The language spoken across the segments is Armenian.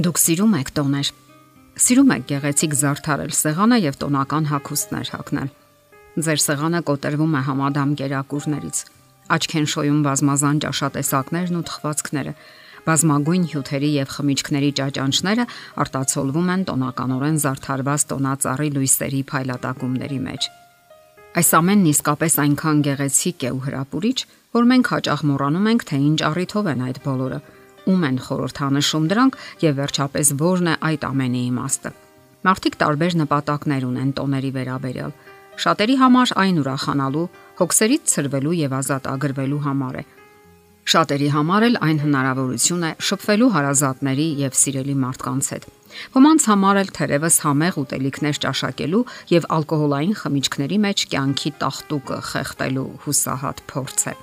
Դուք սիրում եք տոներ։ Սիրում եք գեղեցիկ զարդարել սեղանը եւ տոնական հագուստներ հագնել։ Ձեր սեղանը կոտրվում է համադամ կերակուրներից։ Աչք են շոյում բազմազան ճաշատեսակներն ու թխվածքները։ Բազմագույն հյութերի եւ խմիչքների ճաճանճները արտացոլվում են տոնականորեն զարդարված տոնածառի լույսերի փայլատակումների մեջ։ Այս ամենն իսկապես այնքան գեղեցիկ է ու հրապուրիչ, որ մենք հաճախ մոռանում ենք, թե ինչ առիթով են այդ բոլորը ում են խորհրդանշում դրանք եւ վերջապես ո՞րն է այդ ամենի իմաստը։ Մարդիկ տարբեր նպատակներ ունեն տոների վերաբերյալ։ Շատերի համար այն ուրախանալու, հոգսերից ցրվելու եւ ազատ ագրվելու համար է։ Շատերի համար էլ այն հնարավորություն է շփվելու հարազատների եւ սիրելի մարդկանց հետ։ Ոմանց համար էլ թերևս համեղ ուտելիքներ ճաշակելու եւ ալկոհոլային խմիչքների մեջ կյանքի տախտուկը խեղտելու հուսահատ փորձ է։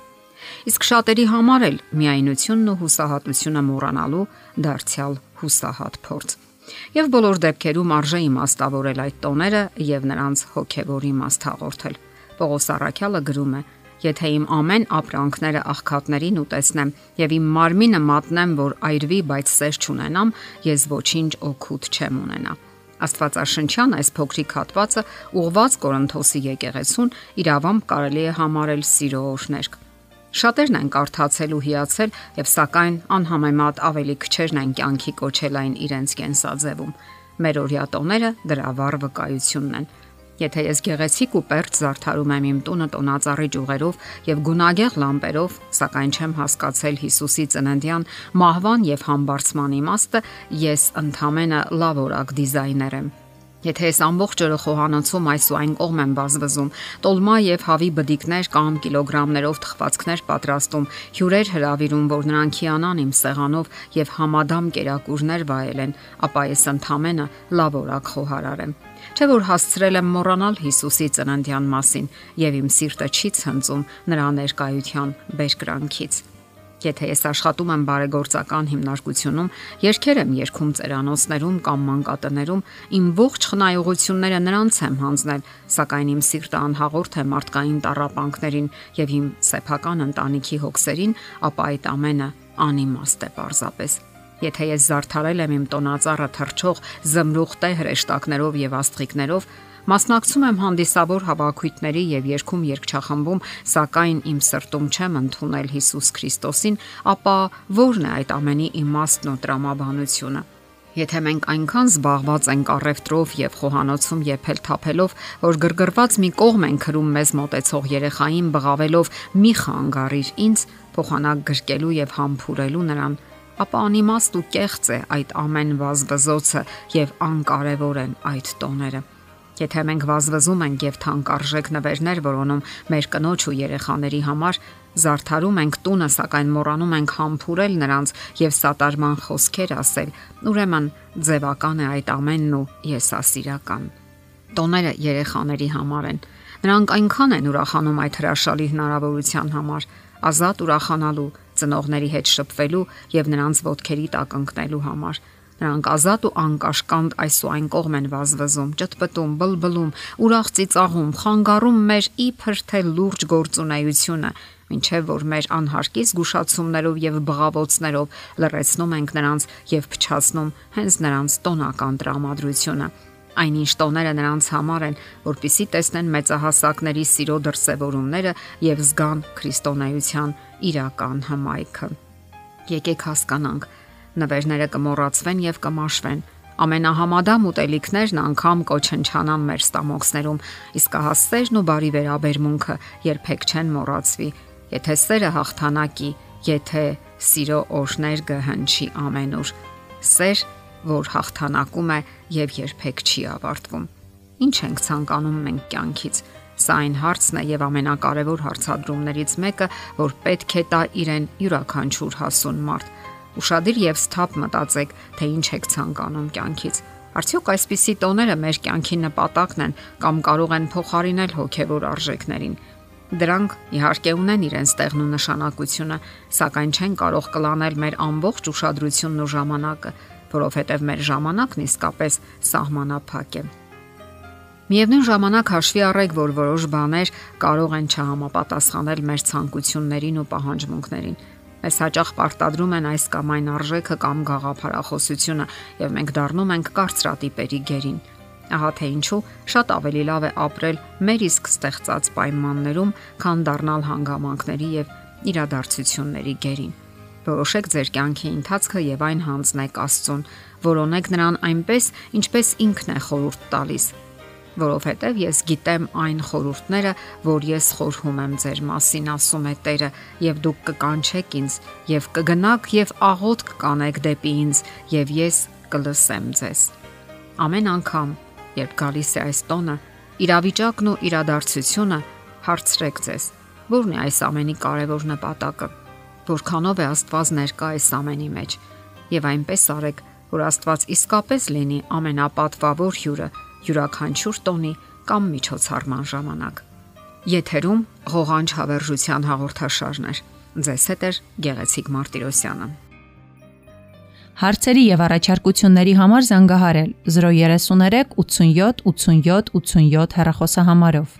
Իսկ շատերի համար էլ միայնությունն ու հուսահատությունը մոռանալու դարձյալ հուսահատ փորձ։ Եվ բոլոր դեպքերում արժե իմաստավորել այդ տոները եւ նրանց հոգեվոր իմաստ հաղորդել։ Պողոս Արաքյալը գրում է. Եթե իմ ամեն ապրանքները աղքատներին ուտեսնեմ եւ իմ մարմինը մատնեմ, որ այրվի, բայց սեր չունենամ, ես ոչինչ օգուտ չեմ ունենա։ Աստվածաշնչյան այս փոքրիկ հատվածը ուղված Կորինթոսի եկեղեցուն իրավամբ կարելի է համարել սիրո օրհներկ։ Շատերն են կարդացել ու հիացել եւ սակայն անհամեմատ ավելի քչերն են կյանքի կոչել այն իրենց կենսաձևում։ Մեր օրյատոները դրա վառ վկայությունն են։ Եթե ես գեղեցիկ ու պերճ զարդարում եմ իմ տունը տոնածառի ճյուղերով եւ գունագեղ լամպերով, սակայն չեմ հասկացել Հիսուսի ծննդյան մահվան եւ համբարձման իմաստը, ես ընդհանրապես լավ օրակ դիզայներ եմ Եթե ես ամբողջ օրը խոհանոցում այս ու այն կողմ եմ բազվզում, տոլմա եւ հավի բդիկներ կամ կիլոգրամներով թխվածքներ պատրաստում, հյուրեր հravirում, որ նրանք հիանան իմ սեղանով եւ համադամ կերակուրներ վայելեն, ապա ես ընդամենը լավ օրակ խոհարար եմ։ Չէ որ հասցրել եմ մոռանալ Հիսուսի ծննդյան մասին եւ իմ սիրտը չի ցնծում նրա ներկայության բերկրանքից։ Եթե ես աշխատում եմ բարեգործական հիմնարկությունում, երկեր եմ երգում ծերանոցներում կամ մանկատներում, իմ ողջ խնայողությունները նրանց եմ հանձնել, սակայն իմ սիրտը անհաղորդ է մարդկային տարապանքներին եւ իմ սեփական ընտանիքի հոգսերին, ապա այդ ամենը անիմաստ է պարզապես։ Եթե ես զարթարել եմ իմ տոնածառը թրջող զմրուխ տե հրեշտակներով եւ աստղիկներով, Մասնակցում եմ հանդիսավոր հավաքույթների եւ երկում երկչախմբում, սակայն իմ սրտում չեմ ընդունել Հիսուս Քրիստոսին, ապա ո՞րն է այդ ամենի իմաստն ու տրամաբանությունը։ Եթե մենք այնքան զբաղված ենք առևտրով եւ խոհանոցում եփել թափելով, որ գրգռված մի կողմ ենք քրում մեզ մտեցող երեխային բղավելով՝ մի խանգարիր ինձ, փոխանակ գրկելու եւ համբուրելու նրան, ապա անիմաստ ու կեղծ է այդ ամեն վազվզոցը եւ անկարևոր են այդ տոները։ Եթե մենք վազվզում ենք եւ թանկարժեք նվերներ որոնում մեր կնոջ ու երեխաների համար, զարթարում ենք տունը, սակայն մոռանում ենք համբուրել նրանց եւ սատարման խոսքեր ասել, ուրեմն ձևական է այդ ամենն ու եսասիրական։ Տոները երեխաների համար են։ Նրանք այնքան են ուրախանում այդ հրաշալի հնարավորության համար, ազատ ուրախանալու, ծնողների հետ շփվելու եւ նրանց ոտքերի տակ ընկնելու համար Նրանք ազատ ու անկաշկանդ այս ու այն կողմ են վազվզում, ճտպտում, բլբլում, ուրախ ծիծաղում, խանգարում մեր իբր թե լուրջ գործունեությունը, ինչև որ մեր անհարկից զգուշացումներով եւ բղավոցներով լրացնում ենք նրանց եւ փչացնում հենց նրանց տոնական տրամադրությունը այնինչ տոները նրանց համար են, որpիսի տեսնեն մեծահասակների սիրո դրսևորումները եւ զգան քրիստոնեության իրական հմայքը։ Եկեք հասկանանք, նվերները կմոռացվեն եւ կմաշվեն։ Ամենահամադամ ուտելիքներն անգամ կոչնչանան մեր ստամոքսներում, իսկ հասցերն ու բարի վերաբերմունքը երբեք չեն մոռացվի։ Եթե սերը հաղթանակի, եթե սիրո օրներ գհնչի ամենուր։ Սեր, որ հաղթանակում է եւ երբեք չի ավարտվում։ Ինչ ենք ցանկանում մենք կյանքից։ Սա այն հարցն է եւ ամենակարևոր հարցադրումներից մեկը, որ պետք է տա իրեն յուրաքանչյուր հասուն մարդ Ուշադիր եւ սթափ մտածեք, թե ինչ եք ցանկանում կյանքից։ Արդյոք այսպիսի տոները մեր կյանքի նպատակն են կամ կարող են փոխարինել հոգևոր արժեքներին։ Դրանք իհարկե ունեն իրենց տեղն ու նշանակությունը, սակայն չեն կարող կլանել մեր ամբողջ ուշադրությունն ու ժամանակը, որովհետև մեր ժամանակն իսկապես սահմանափակ է։ Միևնույն ժամանակ հաշվի առեք, որ որոշ բաներ կարող են չհամապատասխանել մեր ցանկություններին ու պահանջմունքներին Մեզ հաճախ պարտադրում են այս կամ այն արժեքը կամ գաղափարախոսությունը, եւ մենք դառնում ենք կարծրատիպերի գերին։ Ահա թե ինչու շատ ավելի լավ է ապրել մեր իսկ ստեղծած պայմաններում, քան դառնալ հանգամանքների եւ իրադարձությունների գերին։ Որոշեք ձեր կյանքի ընթացքը եւ այն հանձնեք Աստծուն, որոնեք նրան այնպես, ինչպես ինքն է խորհուրդ տալիս որովհետև ես գիտեմ այն խորհուրդները, որ ես խորհում եմ ձեր մասին, ասում է Տերը, եւ դուք կկանչեք ինձ եւ կգնաք եւ աղոտ կանեք դեպի ինձ եւ ես կլսեմ ձեզ։ Ամեն անգամ, երբ գալիս է այս տոնը, իրավիճակն ու իրադարձությունը հարցրեք ձեզ. ո՞րն է այս ամենի կարևոր նպատակը։ Որքանով է Աստված ներկա այս ամենի մեջ եւ այնպես արեք, որ Աստված իսկապես լինի ամենապատվավոր հյուրը յուրաքանչյուր տոնի կամ միջոցառման ժամանակ։ Եթերում ղողանջ հավերժության հաղորդաշարներ։ Ձեզ հետ է Գեղեցիկ Մարտիրոսյանը։ Հարցերի եւ առաջարկությունների համար զանգահարել 033 87 87 87 հեռախոսահամարով։